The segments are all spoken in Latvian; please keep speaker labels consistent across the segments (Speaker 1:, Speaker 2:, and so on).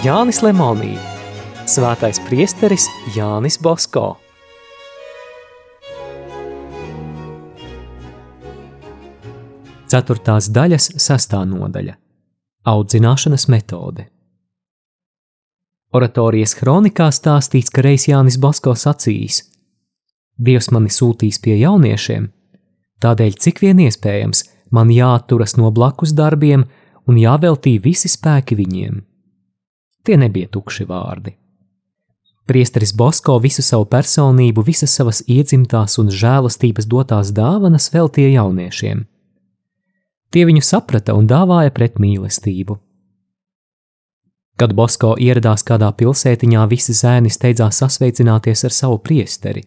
Speaker 1: Jānis Lemonī, Svētais priesteris Jānis Bosko. Ceturtās daļas sastā nodaļa – audzināšanas metode. Oratorijas kronikā stāstīts, ka reiz Jānis Bosko sacījis: Dievs mani sūtīs pie jauniešiem, tādēļ cik vien iespējams man jāatturas no blakus darbiem un jāveltī visi spēki viņiem. Tie nebija tukši vārdi. Priesteris Bosko visu savu personību, visas savas iedzimtās un žēlastības dotās dāvanas veltīja jauniešiem. Tie viņu saprata un dāvāja pret mīlestību. Kad Bosko ieradās kādā pilsētiņā, visi zēni steidzās sasveicināties ar savu priesteri.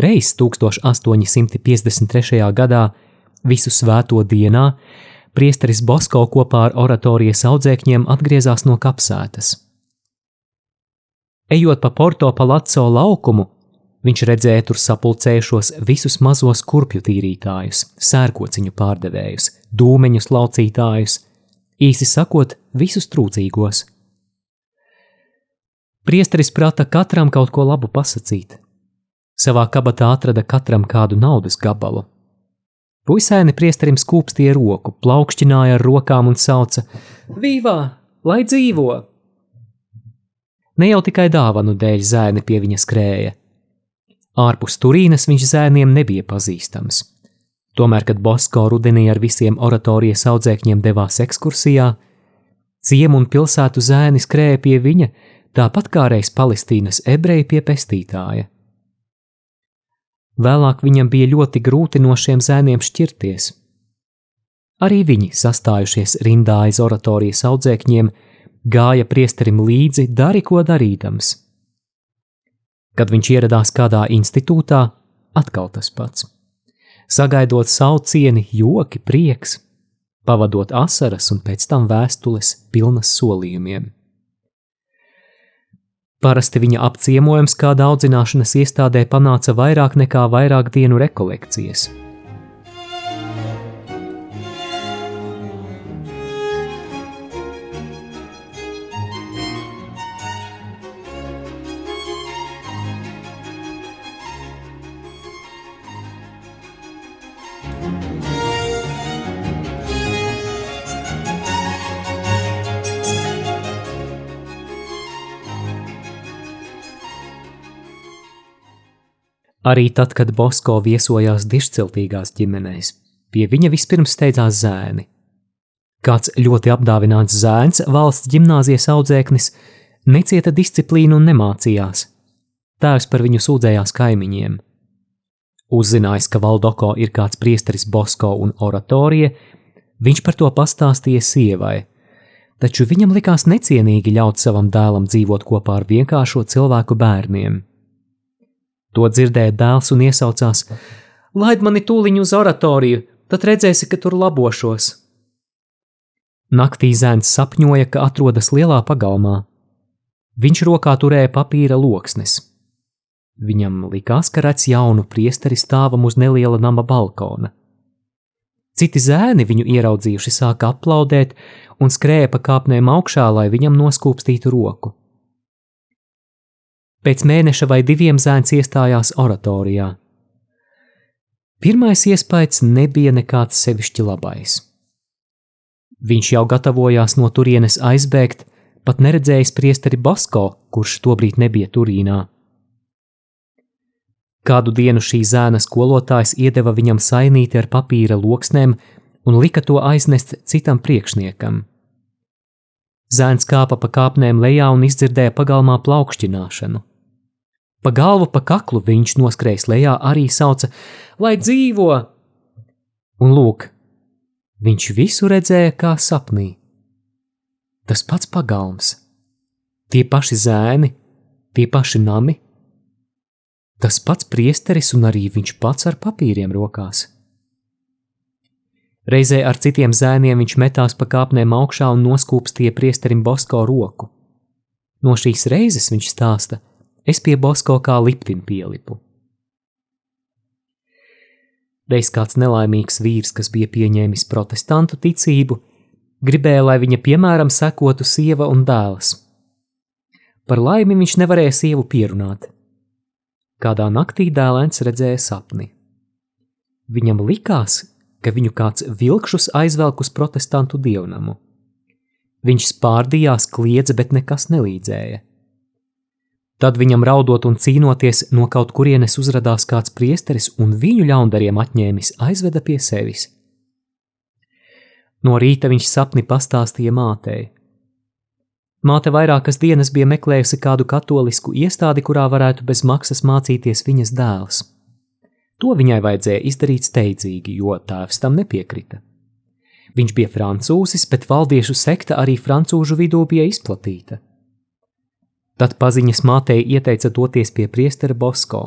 Speaker 1: Reiz 1853. gadā, visu svēto dienā, priesteris Bosko kopā ar oratorijas audzēkņiem atgriezās no kapsētas. Ejot pa Porto Palazzo laukumu, viņš redzēja tur sapulcējušos visus mazos kurpju tīrītājus, sērkociņu pārdevējus, dūmeņus laucītājus, īsi sakot, visus trūcīgos. Priesteris prata katram kaut ko labu pasakīt. Savā kabatā atrada katram kādu naudas gabalu. Puisēni priesterim skūpstīja roku, plaukšķināja ar rokām un sauca: Vīvā, lai dzīvo! Ne jau tikai dāvanu dēļ zēni pie viņa skrēja. Ārpus Turīnas viņš zēniem nebija pazīstams. Tomēr, kad Bosko rudenī ar visiem oratorijas audzēkņiem devās ekskursijā, ciemu un pilsētu zēni skrēja pie viņa, tāpat kā reiz Palestīnas ebreji pie pestītāja. Vēlāk viņam bija ļoti grūti no šiem zēniem šķirties. Arī viņi, sastājušies rindā aiz oratorijas audzēkņiem, gāja priesterim līdzi, dari ko darīdams. Kad viņš ieradās kādā institūtā, atkal tas pats sagaidot saucieni, joki, prieks, pavadot asaras un pēc tam vēstules pilnas solījumiem. Parasti viņa apciemojums kādā audzināšanas iestādē panāca vairāk nekā vairāk dienu rekolekcijas – Arī tad, kad Bosko viesojās dišciltīgās ģimenēs, pie viņa vispirms steidzās zēni. Kāds ļoti apdāvināts zēns, valsts gimnāzijas audzēknis, necieta disciplīnu un nemācījās. Tēvs par viņu sūdzējās kaimiņiem. Uzzinājis, ka Valdoko ir kāds priesteris Bosko un oratorija, viņš par to pastāstīja sievai, taču viņam likās necienīgi ļaut savam dēlam dzīvot kopā ar vienkāršo cilvēku bērniem. To dzirdēja dēls un iesaucās: Laid mani tūliņu uz oratoriju, tad redzēsi, ka tur labošos. Naktī zēns sapņoja, ka atrodas lielā pagalmā. Viņš rokā turēja papīra loksnes. Viņam likās, ka redz jaunu priesteri stāvam uz neliela nama balkona. Citi zēni viņu ieraudzījuši, sāka aplaudēt un skrēja pa kāpnēm augšā, lai viņam noskūpstītu roku. Pēc mēneša vai diviem zēns iestājās oratorijā. Pirmais iespējas nebija nekāds sevišķi labais. Viņš jau gatavojās no turienes aizbēgt, pat neredzējis priesteri Basko, kurš tobrīd nebija Turīnā. Kādu dienu šī zēna skolotājs iedeva viņam sainīti ar papīra loksnēm un lika to aiznest citam priekšniekam. Zēns kāpa pa kāpnēm lejā un izdzirdēja pagalmā plaukšķināšanu. Pa galvu, pa kaklu viņš noskrējis lejā, arī sauca: Lai dzīvo! Un lūk, viņš visu redzēja kā sapnī. Tas pats pagalms, tie paši zēni, tie paši nami, tas pats priesteris un arī viņš pats ar papīriem rokās. Reizē ar citiem zēniem viņš metās pa kāpnēm augšā un noskūpstīja priesterim Bosko roku. No šīs reizes viņš stāsta, ka es pie Bosko kā liptim pielipu. Reiz kāds nelaimīgs vīrs, kas bija pieņēmis protestantu ticību, Gribēja, lai viņa piemēram sekotu sieva un dēls. Par laimi viņš nevarēja sievu pierunāt. Kādā naktī dēlēns redzēja sapni. Viņam likās, ka viņu kāds vilkšus aizvelk uz protestantu dievnamu. Viņš spārdījās, kliedza, bet nekas nelīdzēja. Tad viņam raudot un cīnoties, no kaut kurienes uzrādījās kāds priesteris un viņu ļaundariem atņēmis, aizveda pie sevis. No rīta viņš sapni pastāstīja mātei. Māte vairākas dienas bija meklējusi kādu katolisku iestādi, kurā varētu bez maksas mācīties viņas dēls. To viņai vajadzēja izdarīt steidzīgi, jo tēvs tam nepiekrita. Viņš bija francūzis, bet valdiešu sekta arī francūžu vidū bija izplatīta. Tad paziņas mātei ieteica doties pie priestera Bosko.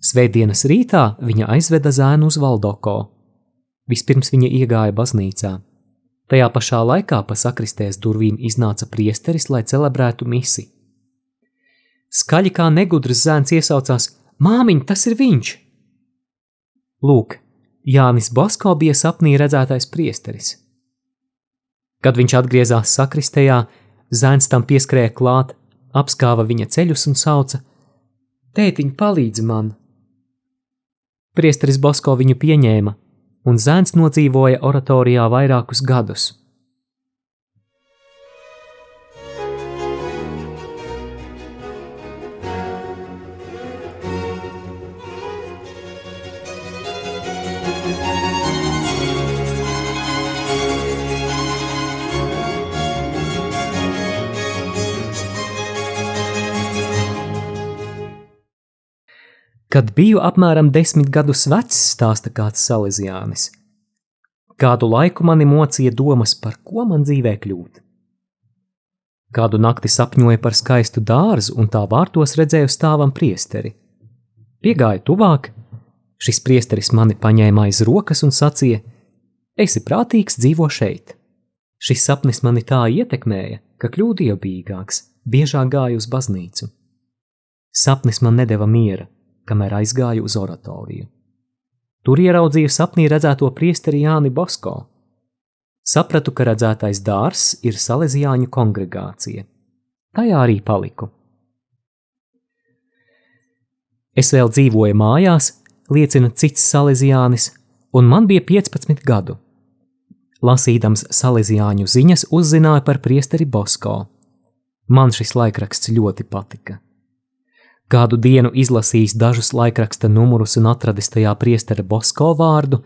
Speaker 1: Svētdienas rītā viņa aizveda zēnu uz Valdoko. Vispirms viņa iegāja baznīcā. Tajā pašā laikā pa sakristēs durvīm iznāca priesteris, lai celebrētu misi. Skaļi kā negudrs zēns iesaucās: Māmiņ, tas ir viņš! Lūk, Jānis Bosko bija sapnī redzētais priesteris. Kad viņš atgriezās sakristējā, zēns tam pieskrēja klāt, apskāva viņa ceļus un sauca: Tētiņ, palīdzi man! Priesteris Bosko viņu pieņēma, un zēns nodzīvoja oratorijā vairākus gadus. Kad biju apmēram desmit gadus vecs, stāsta kāds salīdzjānis. Kādu laiku mani mocīja domas, par ko man dzīvē kļūt. Kādu nakti sapņoju par skaistu dārzu un tā vārtos redzēju stāvam priesteri. Piegāju tuvāk, šis priesteris mani paņēma aiz rokas un sacīja: Esi prātīgs, dzīvo šeit. Šis sapnis mani tā ietekmēja, ka kļuvu dievbijīgāks, biežāk gāju uz baznīcu. Sapnis man nedeva miera, kamēr aizgāju uz oratoriju. Tur ieraudzīju sapnī redzēto priesteri Jāni Bosko. Sapratu, ka redzētais dārs ir Salesiāņu kongregācija. Tajā arī paliku. Es vēl dzīvoju mājās, liecina cits Salesiānis, un man bija 15 gadu. Lasīdams Salesiāņu ziņas, uzzināju par priesteri Bosko. Man šis laikraksts ļoti patika. Kādu dienu izlasījis dažus laikraksta numurus un atradis tajā priestera Bosko vārdu,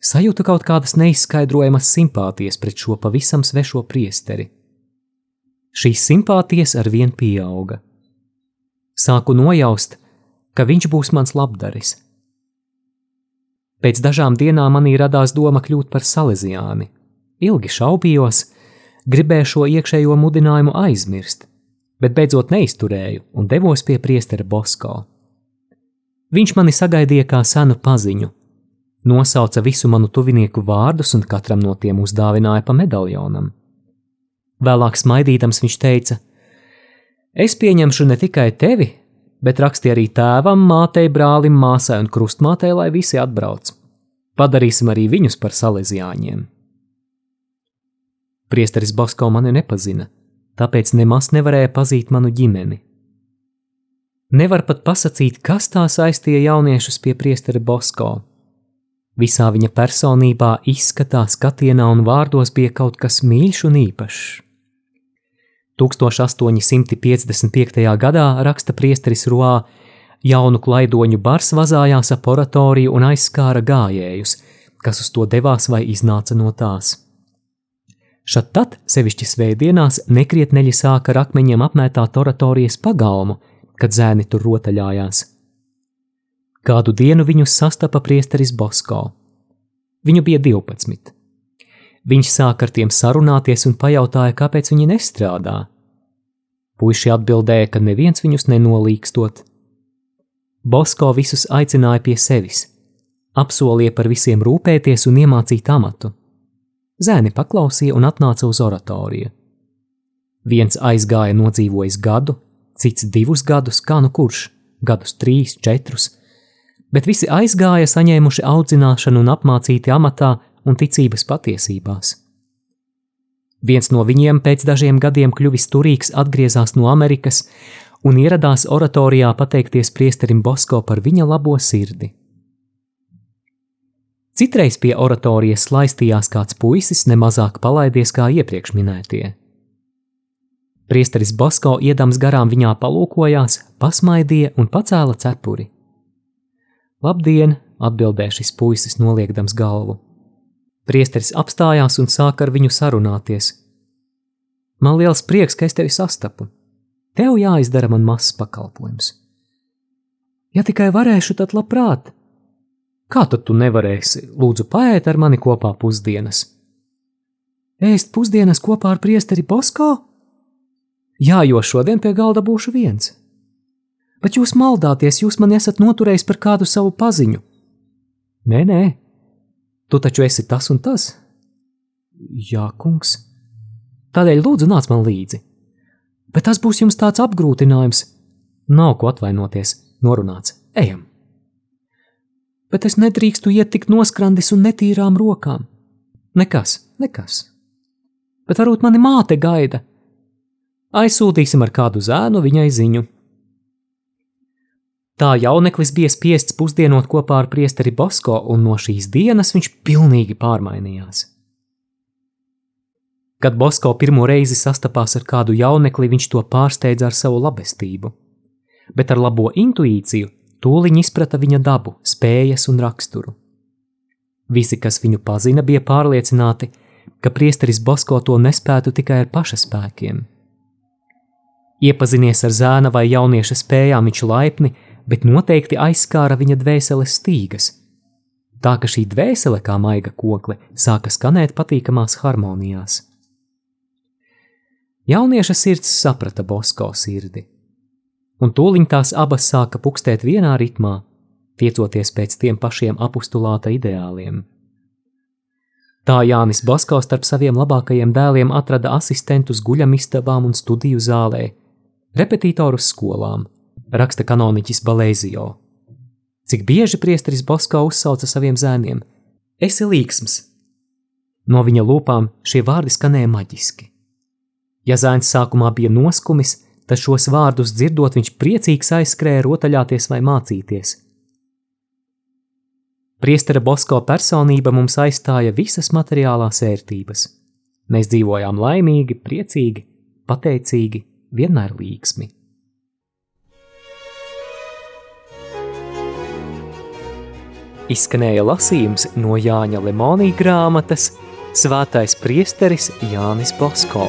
Speaker 1: sajūtu kaut kādas neizskaidrojamas simpātijas pret šo pavisam svešo priesteri. Šīs simpātijas ar vien pieauga. Sāku nojaust, ka viņš būs mans labdaris. Pēc dažām dienām manī radās doma kļūt par salīdziāni. Ilgi šaubījos, gribēju šo iekšējo mudinājumu aizmirst, bet beidzot neizturēju un devos pie priestera Bosko. Viņš mani sagaidīja kā senu paziņu, nosauca visu manu tuvinieku vārdus un katram no tiem uzdāvināja pa medaljonam. Vēlāk smaidīdams viņš teica: Es pieņemšu ne tikai tevi, bet raksti arī tēvam, mātei, brālim, māsai un krustmātei, lai visi atbrauc. Padarīsim arī viņus par salīdzjāņiem. Priesteris Basko mani nepazina, tāpēc nemaz nevarēja pazīt manu ģimeni. Nevar pat pasakīt, kas tā saistīja jauniešus pie priestera Bosko. Visā viņa personībā, izskatā, skatienā un vārdos bija kaut kas mīļš un īpašs. 1855. gadā raksta priesteris Roā, jaunu klaidoņu bars vazājās ap oratoriju un aizskāra gājējus, kas uz to devās vai iznāca no tās. Šad tad, sevišķi svētdienās, nekrietneļi sāka ar akmeņiem apmētāt oratorijas pagalmu, kad zēni tur rotaļājās. Kādu dienu viņus sastapa priesteris Bosko. Viņu bija 12. Viņš sāka ar tiem sarunāties un pajautāja, kāpēc viņi nestrādā. Puisi atbildēja, ka neviens viņus nenolīkstot. Bosko visus aicināja pie sevis, apsolīja par visiem rūpēties un iemācīt amatu. Zēni paklausīja un atnāca uz oratoriju. Viens aizgāja nodzīvojis gadu, cits divus gadus, kā nu kurš, gadus trīs, četrus, bet visi aizgāja saņēmuši audzināšanu un apmācīti amatā un ticības patiesībās. Viens no viņiem pēc dažiem gadiem kļuvis turīgs atgriezās no Amerikas un ieradās oratorijā pateikties priesterim Bosko par viņa labo sirdi. Citreiz pie oratorijas laistījās kāds puisis, nemazāk palaidies kā iepriekš minētie. Priesteris Bosko iedams garām viņā palūkojās, pasmaidīja un pacēla cepuri. Labdien, atbildēja šis puisis, noliekdams galvu. Priesteris apstājās un sāka ar viņu sarunāties. Man liels prieks, ka es tevi sastapu. Tev jāizdara man mazs pakalpojums. Ja tikai varēšu, tad labprāt. Kā tad tu nevarēsi? Lūdzu, paēt ar mani kopā pusdienas. Ēst pusdienas kopā ar priesteri Bosko? Jā, jo šodien pie galda būšu viens. Bet jūs maldāties, jūs man esat noturējis par kādu savu paziņu. Nē, nē, Tu taču esi tas un tas? Jā, kungs. Tādēļ lūdzu nāc man līdzi. Bet tas būs jums tāds apgrūtinājums. Nav ko atvainoties, norunāts. Ejam! Bet es nedrīkstu iet tik noskrandis un netīrām rokām. Nekas, nekas. Bet varbūt mani māte gaida. Aizsūtīsim ar kādu zēnu viņai ziņu. Tā jauneklis bija spiests pusdienot kopā ar priesteri Bosko, un no šīs dienas viņš pilnīgi pārmainījās. Kad Bosko pirmo reizi sastapās ar kādu jaunekli, viņš to pārsteidza ar savu labestību, bet ar labo intuīciju tūliņ izprata viņa dabu, spējas un raksturu. Visi, kas viņu pazina, bija pārliecināti, ka priesteris Bosko to nespētu tikai ar paša spēkiem. Iepazinies ar zēna vai jaunieša spējām, viņš laipni bet noteikti aizskāra viņa dvēseles stīgas. Tā ka šī dvēsele, kā maiga kokle, sāka skanēt patīkamās harmonijās. Jaunieša sirds saprata Bosko sirdi, un tūliņ tās abas sāka pukstēt vienā ritmā, tiecoties pēc tiem pašiem apustulāta ideāliem. Tā Jānis Bosko starp saviem labākajiem dēliem atrada asistentus guļamistabām un studiju zālē, repetitorus skolām, raksta kanoniķis Balēzijo. Cik bieži priesteris Bosko uzsauca saviem zēniem: Esi līksms! No viņa lūpām šie vārdi skanēja maģiski. Ja zēns sākumā bija noskumis, tad šos vārdus dzirdot, viņš priecīgs aizskrēja rotaļāties vai mācīties. Priestera Bosko personība mums aizstāja visas materiālās ērtības. Mēs dzīvojām laimīgi, priecīgi, pateicīgi, vienmēr līksmi. izskanēja lasījums no Jāņa Lemonija grāmatas Svētais priesteris Jānis Bosko.